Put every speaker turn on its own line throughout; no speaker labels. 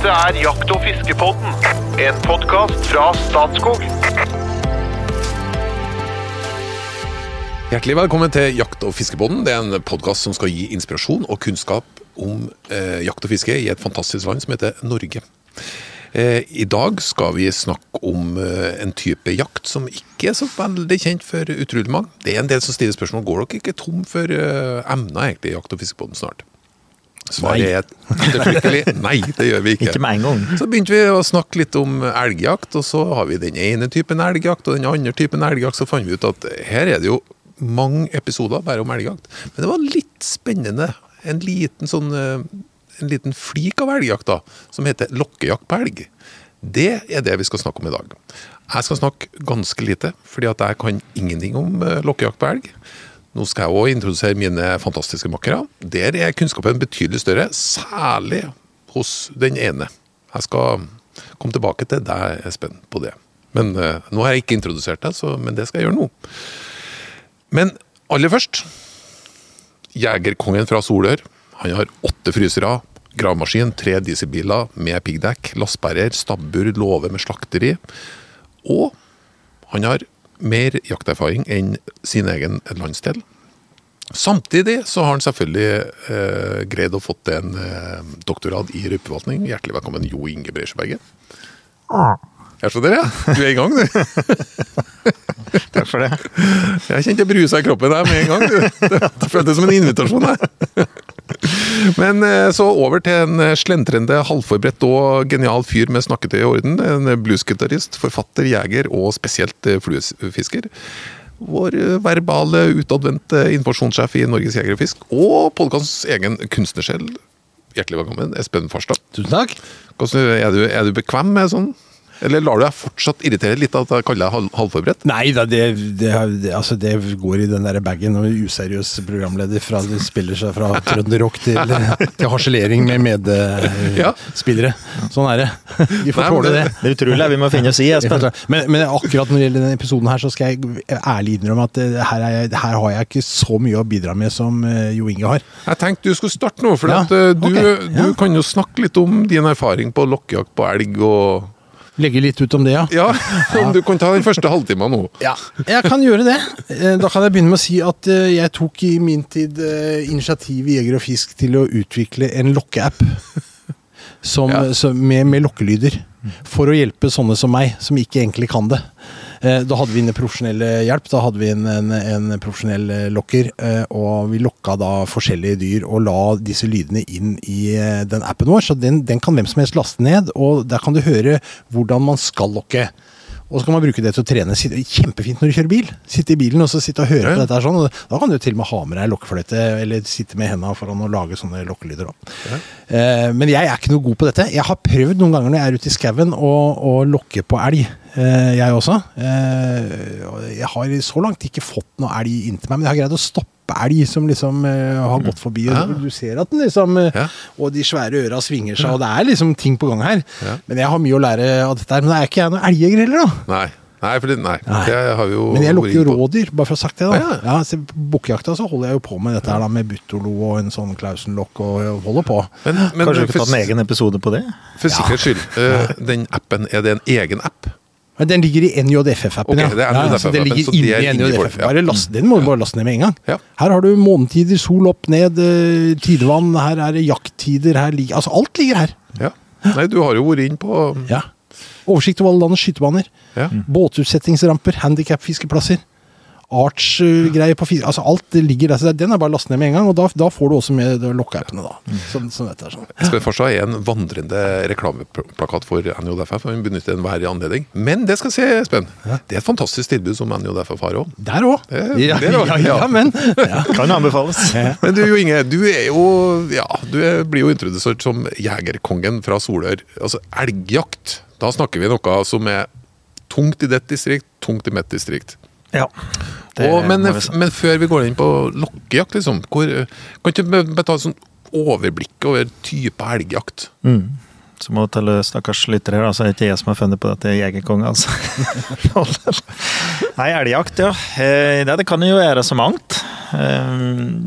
Dette er Jakt- og fiskepodden, en podkast fra Statskog.
Hjertelig velkommen til Jakt- og fiskepodden. Det er en podkast som skal gi inspirasjon og kunnskap om eh, jakt og fiske i et fantastisk land som heter Norge. Eh, I dag skal vi snakke om eh, en type jakt som ikke er så veldig kjent for utrolig mange. Det er en del som stiller spørsmål går dere ikke tom for eh, emner egentlig i Jakt- og fiskebåten snart. Svaret er ettertrykkelig nei, det gjør vi ikke.
Ikke med en gang.
Så begynte vi å snakke litt om elgjakt, og så har vi den ene typen elgjakt og den andre typen elgjakt. Så fant vi ut at her er det jo mange episoder bare om elgjakt. Men det var litt spennende. En liten sånn eh, en liten flik av elgjakt da, som heter lokkejakt på elg. Det er det vi skal snakke om i dag. Jeg skal snakke ganske lite, fordi at jeg kan ingenting om eh, lokkejakt på elg. Nå skal jeg òg introdusere mine fantastiske makkere. Der er kunnskapen betydelig større, særlig hos den ene. Jeg skal komme tilbake til deg, Espen, på det. Men uh, Nå har jeg ikke introdusert deg, så, men det skal jeg gjøre nå. Men aller først Jegerkongen fra Solør. Han har åtte frysere, gravemaskin, tre dieselbiler med piggdekk, lastebærer, stabbur, låve med slakteri. Og han har mer jakterfaring enn sin egen landsdel. Samtidig så har han selvfølgelig eh, greid å fått en eh, doktorgrad i rypeforvaltning. Hjertelig velkommen, Jo Inge Breisjøberget. Jeg så dere, ja. Du er i gang, du.
Takk for det.
Jeg kjente brusa i kroppen der med en gang. du. Det føltes som en invitasjon. her. Men eh, så over til en eh, slentrende, halvforberedt og genial fyr med snakketøy i orden. En bluesgitarist, forfatter, jeger og spesielt eh, fluefisker. Vår verbale, utadvendte informasjonssjef i Norges Jeger og Fisk, og podkastens egen kunstnersjel. Hjertelig velkommen, Espen Farstad.
Tusen takk.
Er, du, er du bekvem med sånn? Eller lar du deg fortsatt irritere litt av at jeg kaller deg halv- halvforberedt?
Nei da, det, det, det, altså det går i den der bagen. Og useriøs programleder fra du spiller seg fra trønderrock til, til harselering med
Ja.
medspillere. sånn er det. Vi får
Nei,
tåle det.
det-
Det er utrolig vi må finne oss i, Espen.
Men, men akkurat når det gjelder denne episoden her, så skal jeg ærlig innrømme at eh, her, er jeg, her har jeg ikke så mye å bidra med som eh, Jo Inge har.
Jeg tenkte du skulle starte nå, for
Ja,
at, eh, du,
ok, ja.
du kan jo snakke litt om din erfaring på lokkejakt på elg og
Legge litt ut om det, ja.
Ja, om du kan ta den første halvtimen nå.
Ja, jeg kan gjøre det. Eh, Da kan jeg begynne med å si at eh, jeg tok i min tid eh, initiativ i Jeger og Fisk til å utvikle en lokkeapp. Som,
Ja.
med, med lokkelyder. For å hjelpe sånne som meg, som ikke egentlig kan det. Eh, Da hadde vi en profesjonell hjelp. Da hadde vi en, en, en profesjonell eh, lokker. eh, Og vi lokka da forskjellige dyr og la disse lydene inn i den appen vår. Så den, den kan hvem som helst laste ned, og der kan du høre hvordan man skal lokke. Og så kan man bruke det til å trene. Kjempefint når du kjører bil. Sitte i bilen og så sitte og høre
Ja,
på dette. her sånn. Da kan du til og med ha med deg lokkefløyte, eller sitte med hendene foran og lage sånne lokkelyder. Ja. Eh, men jeg er ikke noe god på dette. Jeg har prøvd noen ganger når jeg er ute i skauen å, å lokke på elg. Eh, jeg også. Eh, jeg har så langt ikke fått noe elg inntil meg, men jeg har greid å stoppe elg som liksom uh, har gått forbi.
Ja.
Og du ser at den liksom uh,
Ja.
Og de svære øra svinger seg, og det er liksom ting på gang her.
Ja.
Men jeg har mye å lære av dette her. Men da er ikke jeg noen elgjeger heller, da.
Nei, nei, fordi, nei.
Nei.
Jeg har jo
Men jeg lukker jo rådyr, bare for å ha sagt det. da
Ja,
ja, så Bukkjakta så holder jeg jo på med dette her da med Buttolo og en sånn Klausen-lokk og holder på.
Men, men
Kanskje du kan ta en egen episode på det?
for sikkerhets skyld, uh, den appen, er det en egen app?
Men den ligger i NJFF-appen,
Ok,
ja.
det
ja. Så den ligger
det
inni NJFF.
ja.
Bare last, den må du bare laste ned med en gang.
Ja.
Her har du månetider, sol opp, ned, eh, tidevann, her er det jakttider, her ligger Altså alt ligger her.
Ja. Nei, du har jo vært inn på
Ja. Oversikt over alle landets skytebaner.
ja.
Båtutsettingsramper, handikapfiskeplasser. Arts-greier på fire Altså alt det ligger der. Så den er bare lastet ned med en gang, og da, da får du også med lokkeappene, da. Som, som dette sånn.
Espen Farstad er en vandrende reklameplakat for NJFF. vi benytter enhver anledning. Men det skal jeg si, Espen. Det er et fantastisk tilbud som NJFF har òg.
Der òg. Ja, ja,
også-
ja,
ja.
men ja.
Kan anbefales.
Men du Jo Inge, du er jo Ja, du er, blir jo introdusert som jegerkongen fra Solør. Altså elgjakt. Da snakker vi noe som er tungt i ditt distrikt, tungt i mitt distrikt.
Ja. Det
Og, men, men før vi går inn på lokkejakt, liksom, hvor, kan ikke vi bare ta sånn overblikk over type elgjakt?
Mm. Så må til stakkars lyttere her, altså, så er det ikke jeg som har funnet på dette jegerkonge, altså. Nei, elgjakt, ja. Eh, Det, det kan jo være så mangt. Eh,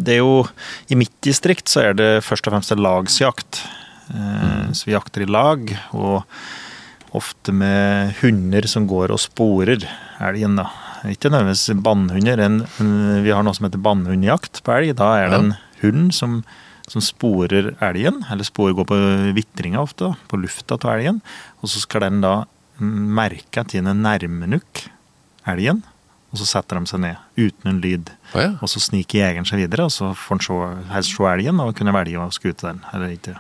Det er jo I mitt distrikt så er det først og fremst lagsjakt. Så vi jakter i lag, og ofte med hunder som går og sporer elgen, da. Ikke nødvendigvis bannhunder. Vi har noe som heter bannhundjakt på elg. Da er det en hund som, som sporer elgen, eller sporer går på vitringa ofte, på lufta av elgen. Og så skal den da merke at den nærmer nok elgen, og så setter de seg ned uten en lyd.
Oh, ja.
Og så sniker jegeren seg videre, og så får han se, helst se elgen og kunne velge å skute den eller ikke.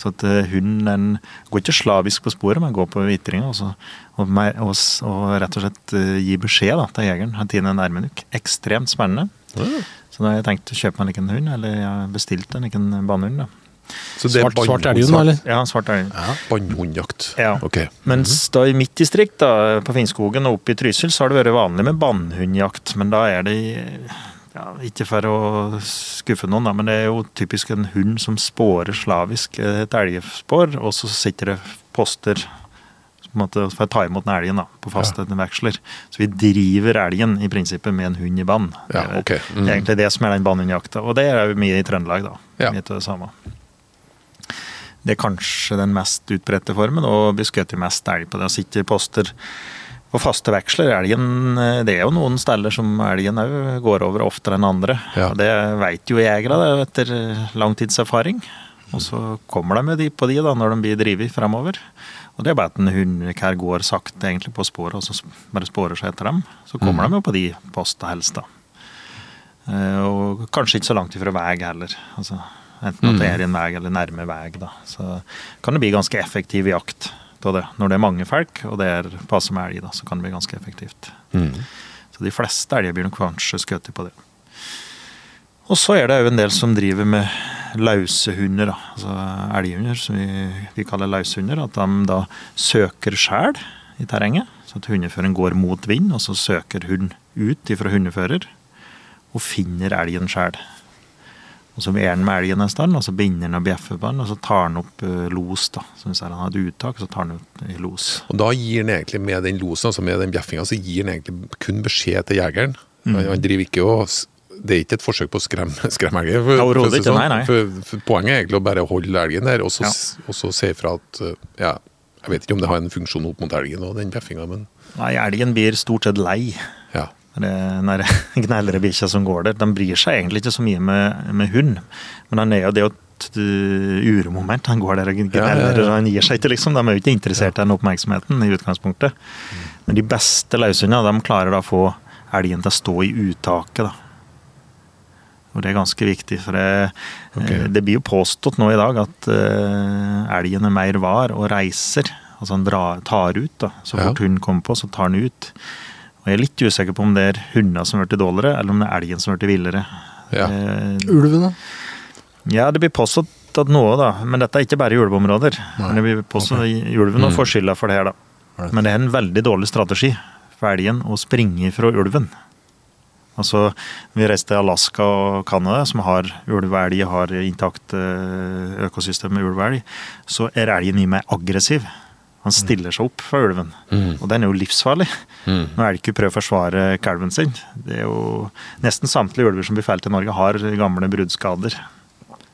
Så at eh, hunden den går ikke slavisk på sporet, men går på vitringa og, så- og, og, og rett og slett eh, gi beskjed da, til jegeren. Han tiden nærme nok. Ekstremt spennende.
Ja.
Så da har jeg tenkt å kjøpe meg en liten hund, eller jeg har bestilt en liten bannhund. da.
Så det er
Svart, svart elghund, eller?
Ja, svart ja.
Bannhundjakt.
Ja.
Ok.
Mens da i mitt distrikt, da, på Finnskogen og oppe i Trysil, så har det vært vanlig med bannhundjakt. Men da er det ja, Ikke for å skuffe noen, da, men det er jo typisk en hund som spårer slavisk et elgspor, og så sitter det poster måte for å ta imot den elgen da, på faste veksler. Så vi driver elgen i prinsippet med en hund i bann.
Ja,
er.
Mm.
Det er egentlig det som er den bannhundjakta, og det er jo mye i Trøndelag, da.
Ja.
Mye det samme. Det er kanskje den mest utbredte formen, og blir skutt mest elg på det. å sitte i poster på faste veksler. Elgen, det er jo noen steder som elgen òg går over oftere enn andre.
Ja.
Og det veit jo jegere etter langtidserfaring. Og så kommer de med de på de da, når de blir drevet fremover. Og det er bare at en hundekær går sakte egentlig på sporet, og så bare sporer seg etter dem. Så kommer de jo på de posta helst, da. Eh, Og kanskje ikke så langt ifra vei heller. Altså, enten at det er i en vei eller nærme vei. Da. Så kan det bli ganske effektiv jakt av det. Når det er mange folk, og det er passe med elg, da, så kan det bli ganske effektivt.
Mm.
Så de fleste elger blir nok kanskje skutt på det. Og så er det òg en del som driver med løse hunder, da. altså elghunder, som vi, vi kaller løshunder. At de da søker sjæl i terrenget. Så at hundeføreren går mot vind, og så søker hund ut ifra hundefører og finner elgen sjæl. Og så er han med elgen en stund, og så binder han og bjeffer på den, og så tar han opp eh, los. da. Så hvis han har et uttak, så tar han ut los.
Og da gir han egentlig med den losen, altså med den bjeffinga, så gir han egentlig kun beskjed til jegeren.
Mm.
Han, driver ikke og Det er ikke et forsøk på å skremme, skremme elgen. for- for
ikke,
sånn.
nei, nei.
For, for poenget er egentlig å bare holde elgen der, og så,
Ja.
og så se ifra at uh, Ja, jeg vet ikke om det har en funksjon opp mot elgen og den bjeffinga, men
Nei, elgen blir stort sett lei.
ja.
Det er den gnellere bikkja som går der. Den bryr seg egentlig ikke så mye med, med hund, men den er jo det å uromoment. Han går der og gneller,
Ja, ja, ja.
han gir seg ikke, liksom. De er jo ikke interessert i den oppmerksomheten i utgangspunktet. Men de beste løshundene, de klarer da å få elgen til å stå i uttaket, da. Og det er ganske viktig, for det, eh, det blir jo påstått nå i dag at uh, elgen er mer var og reiser. Altså han drar, tar ut, da. Så
Ja.
fort hunden kommer på, så tar han ut. Og jeg er litt usikker på om det er hundene som blir dårligere, eller om det er elgen som blir villere.
Ja.
Uh,
Ulven, da?
ja, det blir påstått at noe, da. Men dette er ikke bare i ulveområder. Men det blir påstått at ulven
Mm.
får skylda for det her, da. Men det er en veldig dårlig strategi for elgen å springe fra ulven. Altså, Vi reiste til Alaska og Canada, som har ulv og elg, har intakt eh, økosystem med ulv og elg. Så er elgen mye mer aggressiv. Han stiller seg opp for ulven.
Mm.
Og den er jo livsfarlig.
Mm.
Når elg prøver å forsvare kalven sin. Det er jo Nesten samtlige ulver som blir felt i Norge, har gamle bruddskader.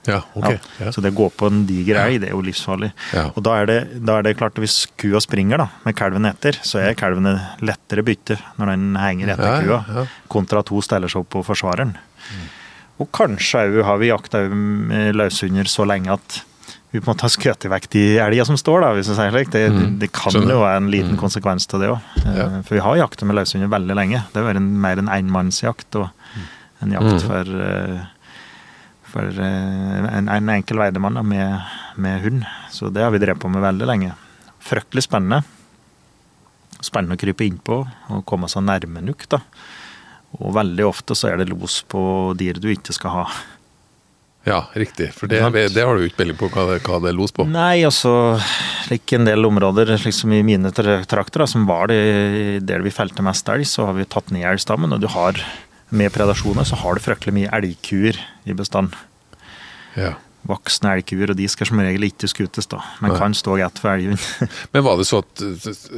Ja, ok.
Ja. Så det å gå på en diger elg, det er jo livsfarlig. Og da er, det, da er det klart hvis kua springer da, med kalven etter, så er kalven et lettere bytte når den henger etter kua, kontra at hun steller seg opp på forsvareren. Mm. Og kanskje òg har vi jakta med løshunder så lenge at vi på en måte har skutt vekk de elga som står, da, hvis jeg sier slik. Det,
Mm,
det kan
skjønner.
jo være en liten konsekvens til det òg.
Ja.
For vi har jakta med løshunder veldig lenge. Det har vært en, mer en enmannsjakt og en jakt
Mm.
for eh, for eh, en, en enkel veidemann da, med, med hund. Så det har vi drevet på med veldig lenge. Fryktelig spennende. Spennende å krype innpå og komme seg nærme nok. da. Og veldig ofte så er det los på dyr du ikke skal ha.
ja, riktig. For det, det har du ikke peiling på hva det, hva det er los på.
Nei, altså like en del områder liksom i mine trakter, da, som var det der vi felte mest elg, så har vi tatt ned elgstammen. Og du har med predasjoner så har du fryktelig mye elgkuer i bestand.
Ja.
Voksne elgkuer, og de skal som regel ikke skutes, da, men
Nei.
kan stå rett for elghund.
Men var det så at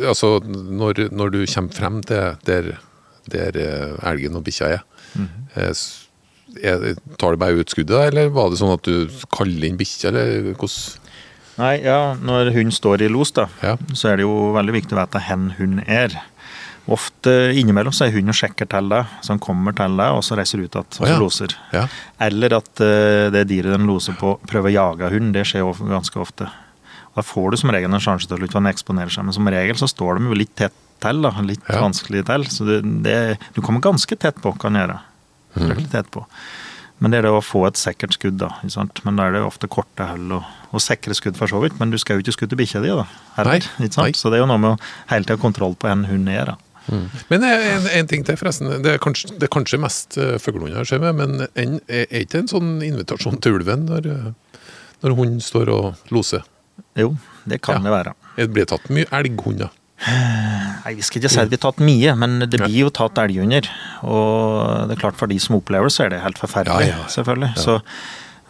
altså, når, når du kommer frem til der, der eh, elgen og bikkja er, mm -hmm. er, tar du bare ut skuddet, eller var det sånn at du kaller inn bikkja, eller hvordan
Nei, ja, når hund står i los, da,
Ja.
så er det jo veldig viktig å vite hvor hund er. Ofte innimellom så er hunden og sjekker til deg, så han kommer til deg og så reiser ut igjen og så loser.
Ja.
Eller at eh, det dyret den loser på, prøver å jage hunden. Det skjer ganske ofte. Da får du som regel en sjanse til å han eksponerer seg, men som regel så står de jo litt tett til. da, Litt
Ja.
vanskelig til. Så det, det, du kommer ganske tett på, kan gjøre.
Mm.
Tett på. Men det er det å få et sikkert skudd, da. Men da er det ofte korte hull og, og sikre skudd, for så vidt. Men du skal jo ikke skutte bikkja di, da. Heller,
Nei.
Så det er jo noe med å hele tida kontroll på hvor hunden er. da.
Men eh, en, en ting til, forresten. Det er kanskje, det er kanskje mest uh, fuglehunder jeg ser med, men en, er ikke en sånn invitasjon til ulven når, eh, når hunden står og loser?
Jo, det kan
Ja.
det være.
Det blir tatt mye elghunder.
Nei, Vi skal ikke si at vi har tatt mye, men det blir jo tatt elghunder. Og det er klart for de som opplever det, så er det helt forferdelig.
Ja, ja, ja.
selvfølgelig. Så,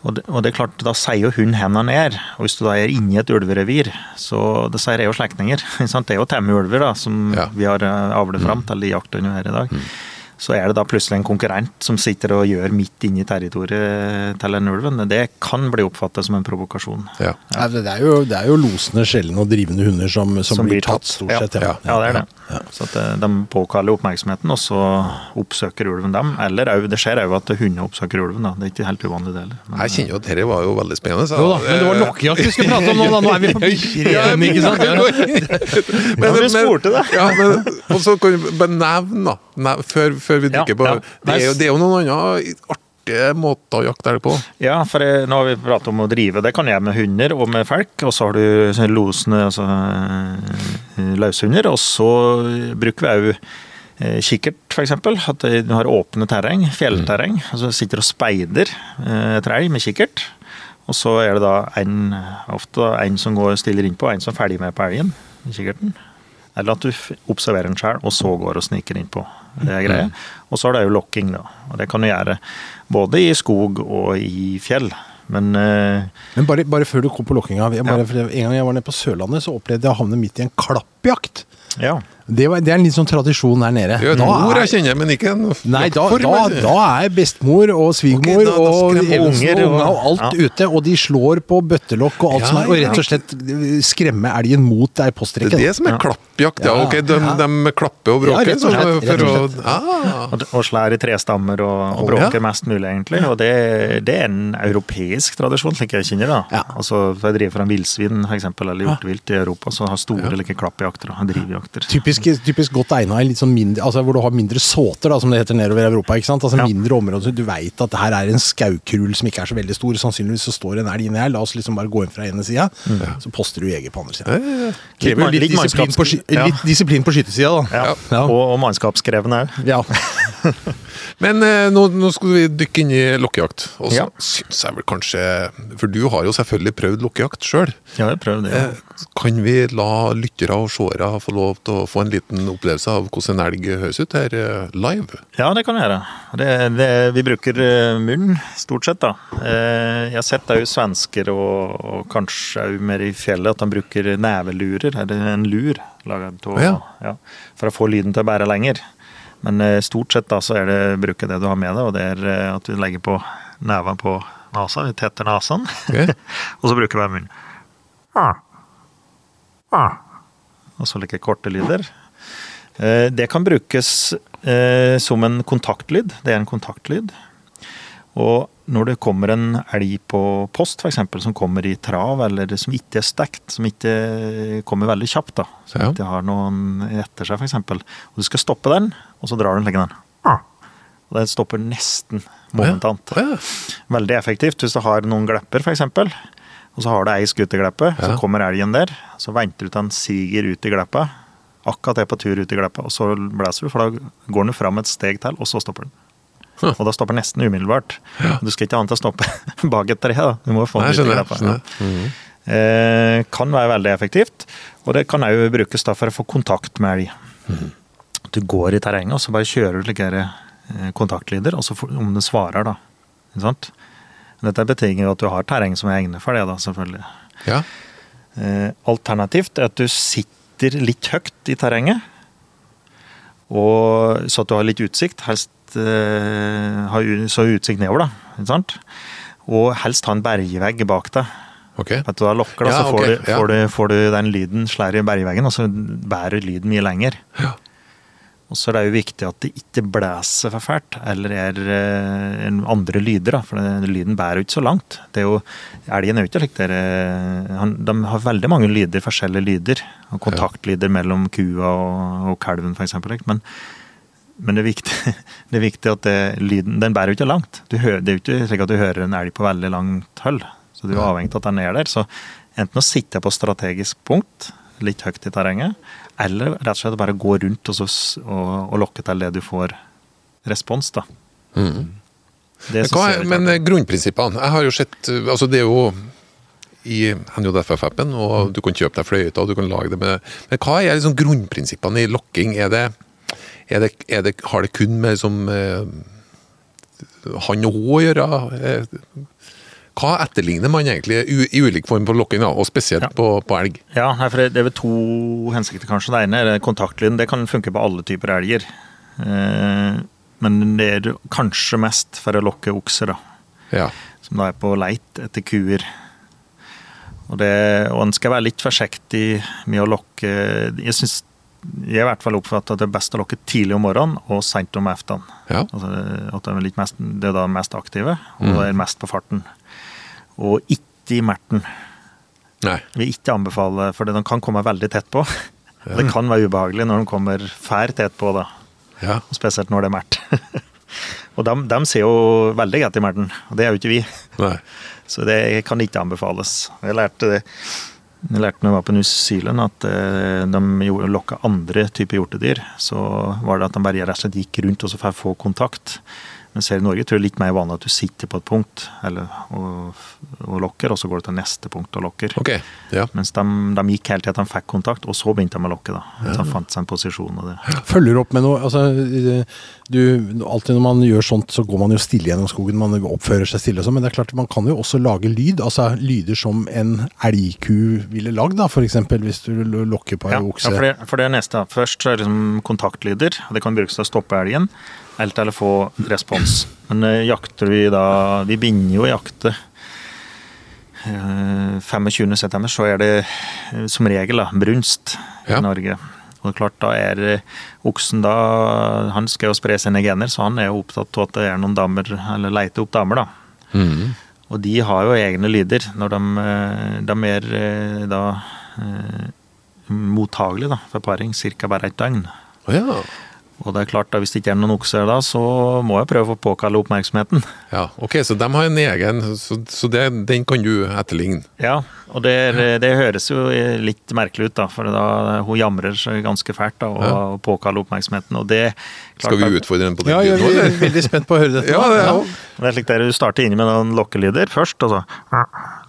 og, det, og det er klart, da sier jo hun hvor han er. Og hvis du da er inni et ulverevir, så det sier jeg jo slektninger. Det er jo temme ulver da, som
Ja.
vi har eh, avlet fram til i jakten her i dag. Så er det da plutselig en konkurrent som sitter og gjør midt inni territoriet til den ulven. Det kan bli oppfattet som en provokasjon.
Ja.
Nei, det, er jo, det er jo losende, sjelden og drivende hunder som, som, blir tatt, stort
ja.
sett.
Ja, ja, det er det. Så at eh, de påkaller oppmerksomheten, og så oppsøker ulven dem. Eller det skjer òg at hunder oppsøker ulven. da. Det er ikke helt uvanlig, det heller.
Jeg kjenner jo at dette var jo veldig spennende. så-
Jo da, men det var lokkejakt vi skulle prate om nå, da. Nå er vi på bikkjer ikke sant?
Men,
Ja, vi spurte det.
Ja, men, og så kan bare nevne, før, før vi
Ja,
dykker på det, er jo, det er jo noen andre artige måter å jakte elg på.
Ja, for eh, nå har vi pratet om å drive. Det kan jeg med hunder og med folk. Og så har du sånne losende altså, eh, løshunder. Og så bruker vi òg eh, kikkert, f.eks. At du har åpne terreng, fjellterreng. og så sitter og speider etter elg med kikkert. Og så er det da en, ofte en som går stiller innpå, en som er ferdig med på elgen kikkerten. Eller at du observerer den sjøl, og så går og sniker innpå. Det er greia. Og så er det jo lokking, da. Og det kan du gjøre både i skog og i fjell. Men eh,
Men bare, bare før du kom på lokkinga. Ja. En gang jeg var nede på Sørlandet, så opplevde jeg å havne midt i en klappjakt.
ja.
Det, var, det er en litt sånn tradisjon der nede.
Ja, et ord
er-
jeg kjenner, men ikke en
Nei, da, da, da er bestemor og svigermor
Ok, da- da
og
unger
og
og-
unga og alt
ja.
ute, og de slår på bøttelokk og alt
Ja,
som er, og rett og slett skremme elgen mot ei
Det er det som er
Ja.
klappjakt. Ja, ok, de,
ja.
de klapper og
Ja,
bråker.
rett og slett, rett og
å- Ah.
Og, og slår i trestammer og, og bråker
ja.
mest mulig, egentlig. Og det, det er en europeisk tradisjon, slik jeg kjenner det.
Ja.
Altså, for jeg driver fra en villsvin, for eksempel, eller hjortevilt i Europa, så har store like klappjakter og drivjakter.
Typisk, typisk godt egna i litt sånn mindre, altså hvor du har mindre såter, da, som det heter nedover i Europa. ikke sant? Altså
Ja.
Mindre områder. så Du veit at det her er en skaukrull som ikke er så veldig stor. Sannsynligvis så står en elg inni her. La oss liksom bare gå inn fra ene sida, så poster du jeger på andre sida. Krever jo litt,
Litt
disiplin på,
ja.
litt disiplin på skytesida, da.
Ja.
Ja.
Og, og mannskapskrevende òg.
Ja.
Men eh, nå, nå skal vi dykke inn i lokkejakt. Og så
Ja.
syns jeg vel kanskje For du har jo selvfølgelig prøvd lokkejakt sjøl.
Ja, jeg prøvd det. ja.
Eh, kan vi la lyttere og seere få lov til å få en liten opplevelse av hvordan en elg høres ut her eh, live?
Ja, det kan vi gjøre. Det, det, vi bruker munnen, munn, stort sett. da. Eh, Jeg har sett òg svensker, og, og kanskje òg mer i fjellet, at de bruker nevelurer, eller en lur, laget av,
Ja.
ja, for å få lyden til å bære lenger. Men eh, stort sett da, så er det bruke det du har med deg, og det er eh, at du legger på neven på nesa, vi tetter nesen,
okay.
og så bruker vi munnen. Ah. Ah. Og så like korte lyder. Eh, Det kan brukes eh, som en kontaktlyd. Det er en kontaktlyd. Og når det kommer en elg på post, f.eks., som kommer i trav, eller som ikke er stekt, som ikke kommer veldig kjapt, da, som
Ja.
ikke har noen etter seg, f.eks., og du skal stoppe den, og så drar du den legger den. Og den stopper nesten momentant. Veldig effektivt hvis du har noen glepper, f.eks. Og så har du ei gleppet, så kommer elgen der. Så venter du til den siger ut i gleppa. Akkurat er på tur ut i gleppa, og så blæser du, for da går den fram et steg til, og så stopper den. Og da stopper den nesten umiddelbart. Du skal ikke annet enn å stoppe bak et tre, da. Du må få den ut i gleppa. Ja.
Mm -hmm.
Eh, kan være veldig effektivt, og det kan òg brukes da for å få kontakt med elg. Mm. Du går i terrenget, og så bare kjører du slike eh, kontaktlyder, og så får, om det svarer, da. Ikke sant? Dette betinger at du har terreng som er egnet for det, da, selvfølgelig.
Ja.
Eh, alternativt er at du sitter litt høyt i terrenget, og, så at du har litt utsikt. Helst eh, ha så utsikt nedover, da. Ikke sant? Og helst ha en bergvegg bak deg. Okay. Du, da lokker da,
Ja,
så får,
okay.
du,
ja.
får, du, får du den lyden slår i bergveggen, og så bærer lyden mye lenger.
Ja.
Og så er det jo viktig at det ikke blæser for fælt, eller er eh, en andre lyder, da, for den lyden bærer jo ikke så langt. Det er jo, Elgen er jo ikke slik der, eh, De har veldig mange lyder, forskjellige lyder. og Kontaktlyder mellom kua og, og kalven, f.eks. Men, men det er viktig, det er viktig at det, lyden den bærer jo ikke langt. Du hører, det er jo ikke slik at du hører en elg på veldig langt hold. Så du er avhengig av at den er der. Så enten å sitte på strategisk punkt, litt høyt i terrenget, eller rett og slett bare gå rundt og, så, og, og lokke til det du får respons, da. Det
Mm. Men, hva er, men eh, grunnprinsippene Jeg har jo sett eh, Altså, det er jo i NJFF-appen, og du kan kjøpe deg fløyte, og du kan lage det med Men hva er liksom grunnprinsippene i lokking? Er det, er det, er det Har det kun med liksom eh, han og hun å gjøre? Hva etterligner man egentlig i ulik form på lokking, og spesielt
Ja.
på, på elg?
Ja, for det er vel to hensikter, kanskje. Det ene er kontaktlyden. Det kan funke på alle typer elger. Eh, men det er kanskje mest for å lokke okser, da.
Ja.
Som da er på leit etter kuer. Og, det, og en skal være litt forsiktig med å lokke Jeg synes, jeg er i hvert fall oppfattet at det er best å lokke tidlig om morgenen og sent om eftan.
ja.
Altså, at de er, litt mest, det er da mest aktive, og er mest på farten. Og ikke i merten.
Nei.
vil ikke anbefale, for de kan komme veldig tett på. Det kan være ubehagelig når de kommer fær tett på, da.
Ja.
Og Spesielt når det er mert. og de, de ser jo veldig godt i merten, og det er jo ikke vi.
Nei.
Så det kan ikke anbefales. Jeg lærte det jeg lærte når jeg var på New Zealand at eh, de lokka andre typer hjortedyr. Så var det at de bare rett og slett gikk rundt og så fikk få kontakt. Mens her i Norge tror jeg er litt mer vanlig at du sitter på et punkt eller, og, og lokker, og så går du til neste punkt og lokker.
Okay, Ja.
Mens de, de gikk helt til at de fikk kontakt, og så begynte de å lokke. da. Ja. de fant seg en posisjon. og det.
Følger opp med noe altså, du, Alltid når man gjør sånt, så går man jo stille gjennom skogen. Man oppfører seg stille og sånn, men det er klart man kan jo også lage lyd. Altså lyder som en elgku ville lagd, da, f.eks. hvis du lokker på ei
Ja,
okse.
ja for, det, for det er neste. Først så er det liksom kontaktlyder. og Det kan brukes til å stoppe elgen, eller få respons. Men eh, jakter vi da Vi begynner jo å jakte eh, 25.9, så er det eh, som regel da, brunst
Ja.
i Norge. Og klart, da er eh, oksen da Han skal jo spre sine gener, så han er jo opptatt av at det er noen damer, eller leter opp damer, da.
Mm.
Og de har jo egne lyder når de, eh, de er eh, da eh, mottagelige da, for paring ca. bare et døgn.
Oh, ja.
Og det er klart da, hvis det ikke er noen okser da, så må jeg prøve å påkalle oppmerksomheten.
ja. Ok, så de har en egen, så, så det, den kan du etterligne?
Ja, og det, er- det høres jo litt merkelig ut, da, for da hun jamrer seg ganske fælt da, og,
Ja.
og påkaller oppmerksomheten. og det klart
Skal vi utfordre den på den
Ja, jeg
nå,
er veldig spent på å høre dette.
Ja, det ja. ja.
Det er slik der Du starter inn med noen lokkelyder først, og så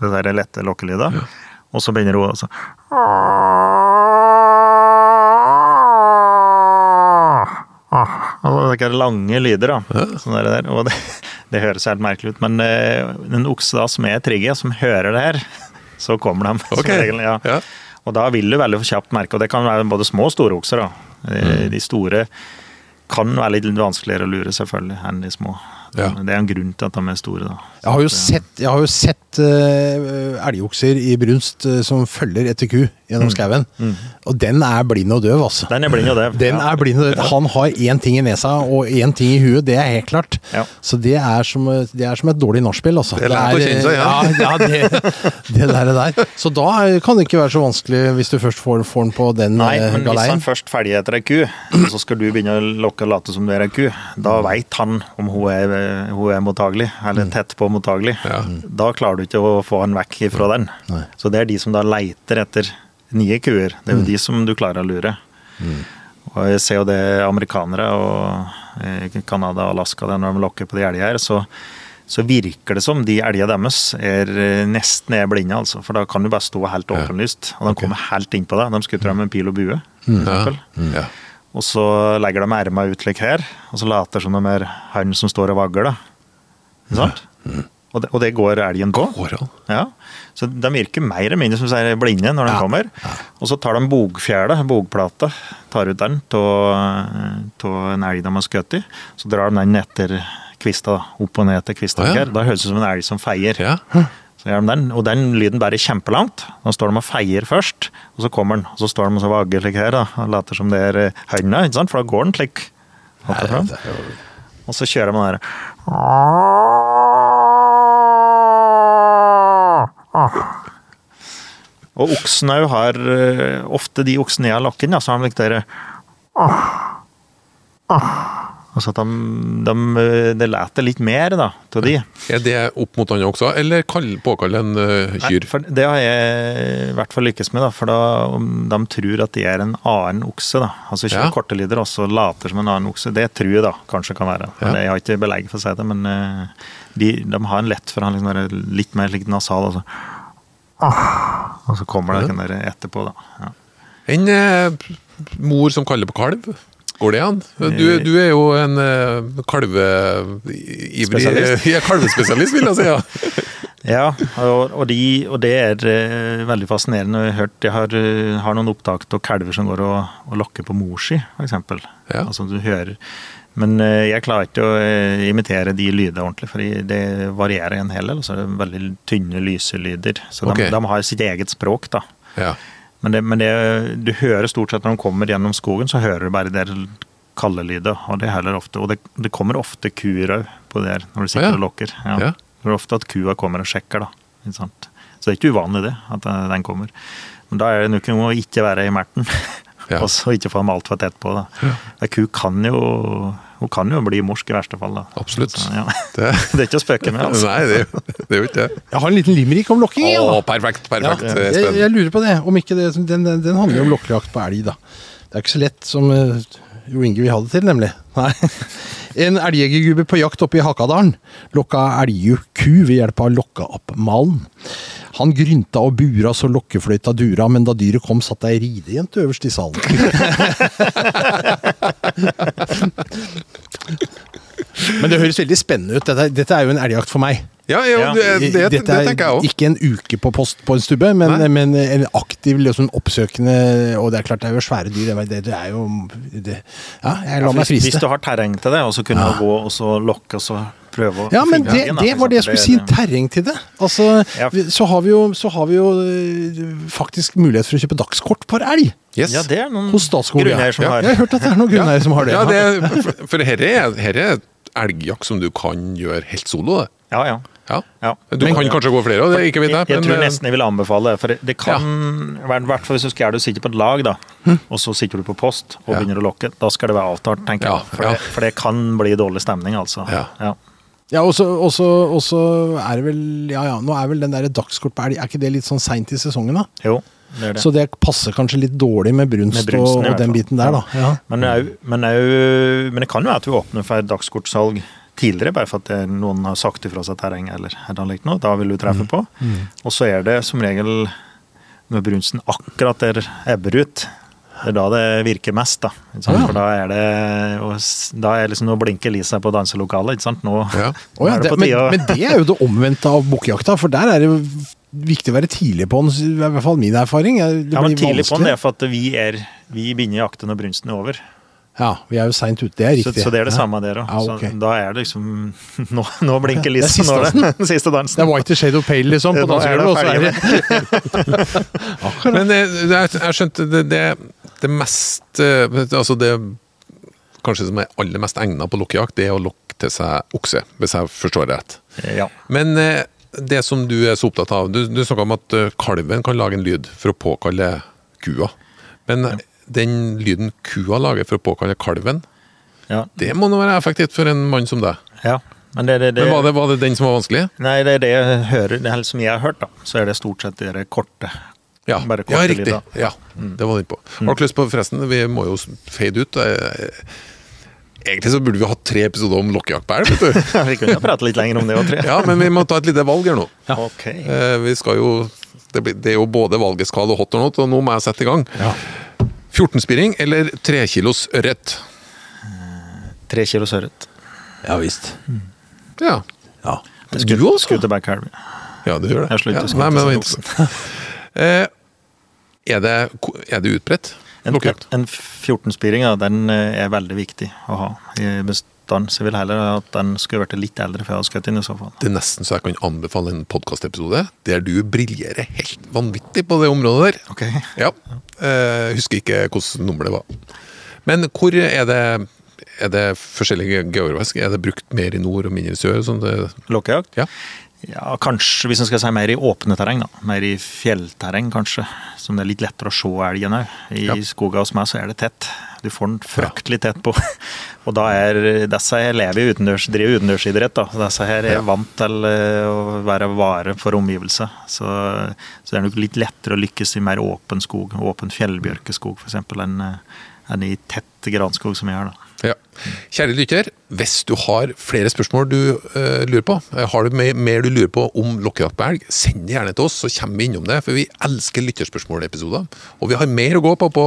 Det der lette lokkelyder. Og så begynner hun altså Og det er lange lyder, da. Sånn der. Og det, det høres helt merkelig ut. Men eh, en okse da som er trygge, som hører det her, så kommer de. som regel, ja.
ja.
Og da vil du veldig kjapt merke, og det kan være både små og store okser. da. Eh, De store kan være litt vanskeligere å lure, selvfølgelig, enn de små.
Ja.
Det er en grunn til at de er store, da.
Jeg har jo sett, jeg har jo sett uh, elgokser i brunst uh, som følger etter ku gjennom skauen. Og den er blind og døv, altså.
Den er blind og døv.
Den er blind og døv. Han har én ting i nesa og én ting i huet, det er helt klart.
Ja.
Så det er, som, det er som et dårlig nachspiel, altså.
Det er kjenne seg.
Ja, ja det, det der, der. Så da kan det ikke være så vanskelig hvis du først får, får den på den
Nei,
men
men hvis han først ferdig etter ei ku, så skal du begynne å lokke og late som du er ei ku, da veit han om hun er, hun er mottagelig, eller tett på mottagelig.
Ja.
Da klarer du ikke å få han vekk ifra den.
Nei.
Så det er de som da leiter etter nye kuer. Det er jo de som du klarer å lure. Og jeg ser jo det amerikanere og eh, Canada og Alaska, det når de lokker på de elgene her, så, så virker det som de elgene deres er eh, nesten er blinde, altså. For da kan du bare stå helt
Ja.
åpenlyst, og de kommer helt innpå deg. De skutter deg med pil og bue. for
Ja.
eksempel.
Ja.
Og så legger de erma ut like her, og så later som de er han som står og vagler. da. Ikke sant? Og, det, og det går elgen på.
Går.
Ja, Så de virker mer eller mindre som sier blinde når de
Ja,
kommer. Og så tar de bogfjæle, bogplata, tar ut den av en elg de har skutt i. Så drar de den etter kvista, opp og ned etter kvista.
Oh, ja.
Da høres det ut som en elg som feier.
Ja.
Så gjør de den, og den lyden bærer kjempelangt. Da står de og feier først, og så kommer den. Og så står de og så vagger slik her, da, og later som det er eh, ikke sant? for da går den slik. og så kjører man der. Og oksen har eh, Ofte de oksene jeg har lagt inn, så har de likt dere Altså at de, de, det leter litt mer, da, av de.
Er det opp mot andre også, eller kall, påkalle en uh, kyr?
Nei, det har jeg i hvert fall lykkes med, da, for da de tror at de er en annen okse. da. Altså kjører
Ja.
korte lyder og later som en annen okse. Det tror jeg da kanskje kan være.
Ja.
Jeg har ikke belegg for å si det, men uh, de, de har en lett for å liksom være litt mer likt nasal. Altså. Og så kommer det den der etterpå, da. Ja.
En uh, mor som kaller på kalv? Går det an? Du, du er jo en uh, kalveivrig Ja, kalvespesialist, vil jeg si. ja.
Ja, og, og, de, og det er eh, veldig fascinerende. Jeg har hørt, jeg har, eh, har noen opptak av kalver som går og, og lokker på mor si, f.eks.
Ja.
Altså, du hører Men eh, jeg klarer ikke å eh, imitere de lydene ordentlig, for det varierer en hel del. og så er det veldig tynne, lyse lyder. Så
okay.
de, de har sitt eget språk, da.
Ja.
Men, det, men det, du hører stort sett når de kommer gjennom skogen, så hører du bare der kallelyder. Og det er heller ofte, og det, det kommer ofte kuer òg på der når du sitter
Ja.
og lokker. Ja.
Ja.
Det er ofte at kua kommer og sjekker, da. Ikke? Så det er ikke uvanlig det, at eh, den kommer. Men da er det nok noe å ikke være i merten. Og så ikke få dem altfor tett på. da. Ja. ku kan jo, hun kan jo bli morsk i verste fall. da.
Absolutt.
Så, ja.
Det,
Det er ikke å spøke med. altså.
nei, det, det er jo ikke det.
Jeg har en liten limerick om lokking. jeg,
Å,
da.
perfekt.
Ja,
perfekt,
jeg, jeg lurer på det. Om ikke det den, den, den handler jo om lokkejakt på elg, da. Det er ikke så lett som uh, Jo Inge vil ha det til, nemlig. Nei. En elgjegergubbe på jakt oppe i Hakadalen lokka elgku ved hjelp av lokkeoppmalen. Han grynta og bura så lokkefløyta dura, men da dyret kom, satt ei ridejente øverst i salen. Men det høres veldig spennende ut. Dette, dette er jo en elgjakt for meg.
Ja, jo,
Ja.
det, det, det,
Dette er
tenker jeg òg.
ikke en uke på post på en stubbe, men, men en aktiv, liksom oppsøkende Og det er klart, det er jo svære dyr. Det, det er jo det, Ja, jeg lar meg
Hvis, hvis du har terreng til det, og så kunne
Ja.
du gå og så lokke og så prøve å
Ja, men det,
elgen, da,
det var det jeg skulle si. Terreng til det. Altså,
Ja.
vi- så har vi jo, så har vi jo øh, faktisk mulighet for å kjøpe dagskort par elg.
Yes.
Ja, det er noen
Hos Statskog. Ja.
grunner som
Ja,
har
Jeg har hørt at det er noen grunner som har det.
Ja, det, for, for her er, er elgjakt som du kan gjøre helt solo. Det.
Ja, ja.
Ja.
ja.
Du kan kanskje gå flere, av det ikke vet jeg.
jeg, jeg tror
men, eh,
nesten jeg vil anbefale det. For det kan, i hvert fall hvis du skal gjøre det, du sitter på et lag, da, og så sitter du på post og
Ja.
begynner å lokke, da skal det være avtalt, tenker
Ja,
jeg. For,
ja.
det, for det kan bli dårlig stemning, altså.
Ja.
Ja.
Og så er det vel Ja ja, nå er vel den der dagskort på elg Er ikke det litt sånn seint i sesongen, da?
Jo, det er det.
Så det passer kanskje litt dårlig med brunst,
Med brunsten,
og, og den biten der, da. Ja.
Men, au- men, au- men det kan jo være at vi åpner for et dagskortsalg tidligere, bare for at det, noen har sagt ifra seg terreng eller eller annet noe. Da vil du treffe på. Og så er det som regel når brunsten akkurat der ebber ut. Det er da det virker mest, da.
Ja.
For da er det Da er liksom Nå blinker lyset på danselokalet, ikke sant. Nå,
Ja.
oh, ja,
nå er
det,
det på
men,
tide å
men det er jo det omvendte av bukkjakta, for der er det jo viktig å være tidlig på i hvert fall min erfaring. Det
Ja, men tidlig på den er for at vi er Vi begynner jakten når brunsten er over.
Ja, vi er jo seint ute, det er riktig.
så det er det
Ja.
samme der òg.
Ja,
okay. Da er det liksom Nå, nå blinker
Det er
lyset.
siste
Nå er det den siste dansen.
Det er White Shade of Pale, liksom, på
det
dansegulvet, og så er det Akkurat.
Men eh, det, er- jeg skjønte det, det, det mest eh, Altså det kanskje som er aller mest egna på lokkejakt, det er å lokke til seg okse, hvis jeg forstår rett.
Ja.
Men eh, det som du er så opptatt av Du, du snakka om at eh, kalven kan lage en lyd for å påkalle kua. Men ja. den lyden kua lager for å påkalle kalven,
ja.
det må nå være effektivt for en mann som deg.
ja. Men det, det, det,
Men var det, var det den som var vanskelig?
Nei, det er det jeg hører, det er som jeg har hørt, da. Så er det stort sett de der korte.
Ja,
Bare
ja riktig.
Ja,
Ja, det var den på. Har dere lyst på, forresten, vi må jo fade ut. eh, Egentlig så burde vi hatt tre episoder om lokkejakt på elg.
Vi kunne ha pratet litt lenger om det òg.
Ja, men vi må ta et lite valg her nå.
Ja.
Okay. Vi skal jo det, blir, det er jo både valgeskade og hot or not, og nå må jeg sette i gang.
Ja.
14-spiring eller 3 kilos ørret?
3 kilos ørret.
ja visst.
Ja.
Ja.
Du også?
Scooterback-helv.
Ja, du gjør det.
Jeg slutter
ja.
å
Nei, men det var
skute
interessant. Eh, er, det, er det utbredt?
En, en 14-spiring ja, den eh, er veldig viktig å ha i bestand. Så jeg vil heller at den skulle vært litt eldre før jeg hadde skutt den i så fall.
Det er nesten så jeg kan anbefale en podkastepisode der du briljerer helt vanvittig på det området der.
Ok.
Ja. jeg husker ikke hvilket nummer det var. Men hvor er det er det forskjellige geografisk? Er det brukt mer i nord og mindre i sør? Sånn det,
Lokkejakt?
ja.
Ja, kanskje, hvis en skal si mer i åpne terreng, da. Mer i fjellterreng, kanskje. Som det er litt lettere å se elgen òg. I
Ja.
skogen hos meg så er det tett. Du får den fryktelig tett på. Og da er disse her lever utendørs, driver utendørsidrett, da. Disse her er
Ja.
vant til eh, å være vare for omgivelser. Så, så det er nok litt lettere å lykkes i mer åpen skog, åpen fjellbjørkeskog f.eks., enn eh, enn i tett granskog som vi har. da.
Ja. Kjære lytter, hvis du har flere spørsmål du uh, lurer på, eh, har du mer, du lurer på om lokkejakt på elg, send det gjerne til oss, så kommer vi innom det. For vi elsker lytterspørsmålepisoder. Og vi har mer å gå på på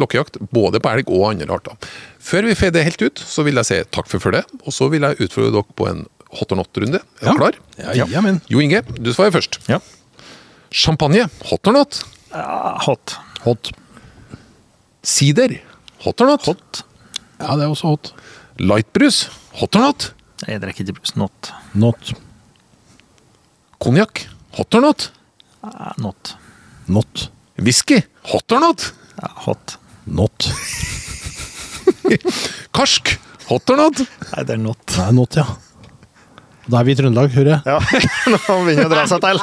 lokkejakt, både på elg og andre arter. Før vi får det helt ut, så vil jeg si takk for følget, og så vil jeg utfordre dere på en hot or not-runde. Er dere klar?
Ja, ja, men.
Jo Inge, du svarer først.
Ja.
Champagne, hot or not?
ja hot.
Hot.
Sider, hot or not?
Hot.
Ja, det er også hot.
Lightbrus, hot or not?
Jeg drikker ikke brus. Not.
Not.
Konjakk, hot or not?
Uh, Not.
Not.
Whisky, hot or not?
Ja, hot.
Not.
Karsk, hot or not?
Nei, det er not.
Det er not, ja. Da er vi i Trøndelag, hører jeg.
Ja, nå begynner det å dra seg til.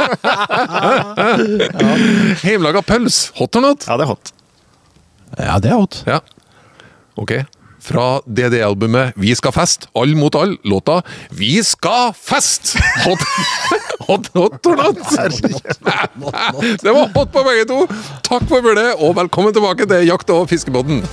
Hjemmelaga pøls, hot or not?
Ja, det er hot.
Ja, det er hot.
Ja. Ok. Fra DD-albumet Vi skal fest, all mot all, låta Vi skal fest! Hot, hot, hot or not? Det var hot på begge to! Takk for følget, og velkommen tilbake til Jakt- og fiskebåten.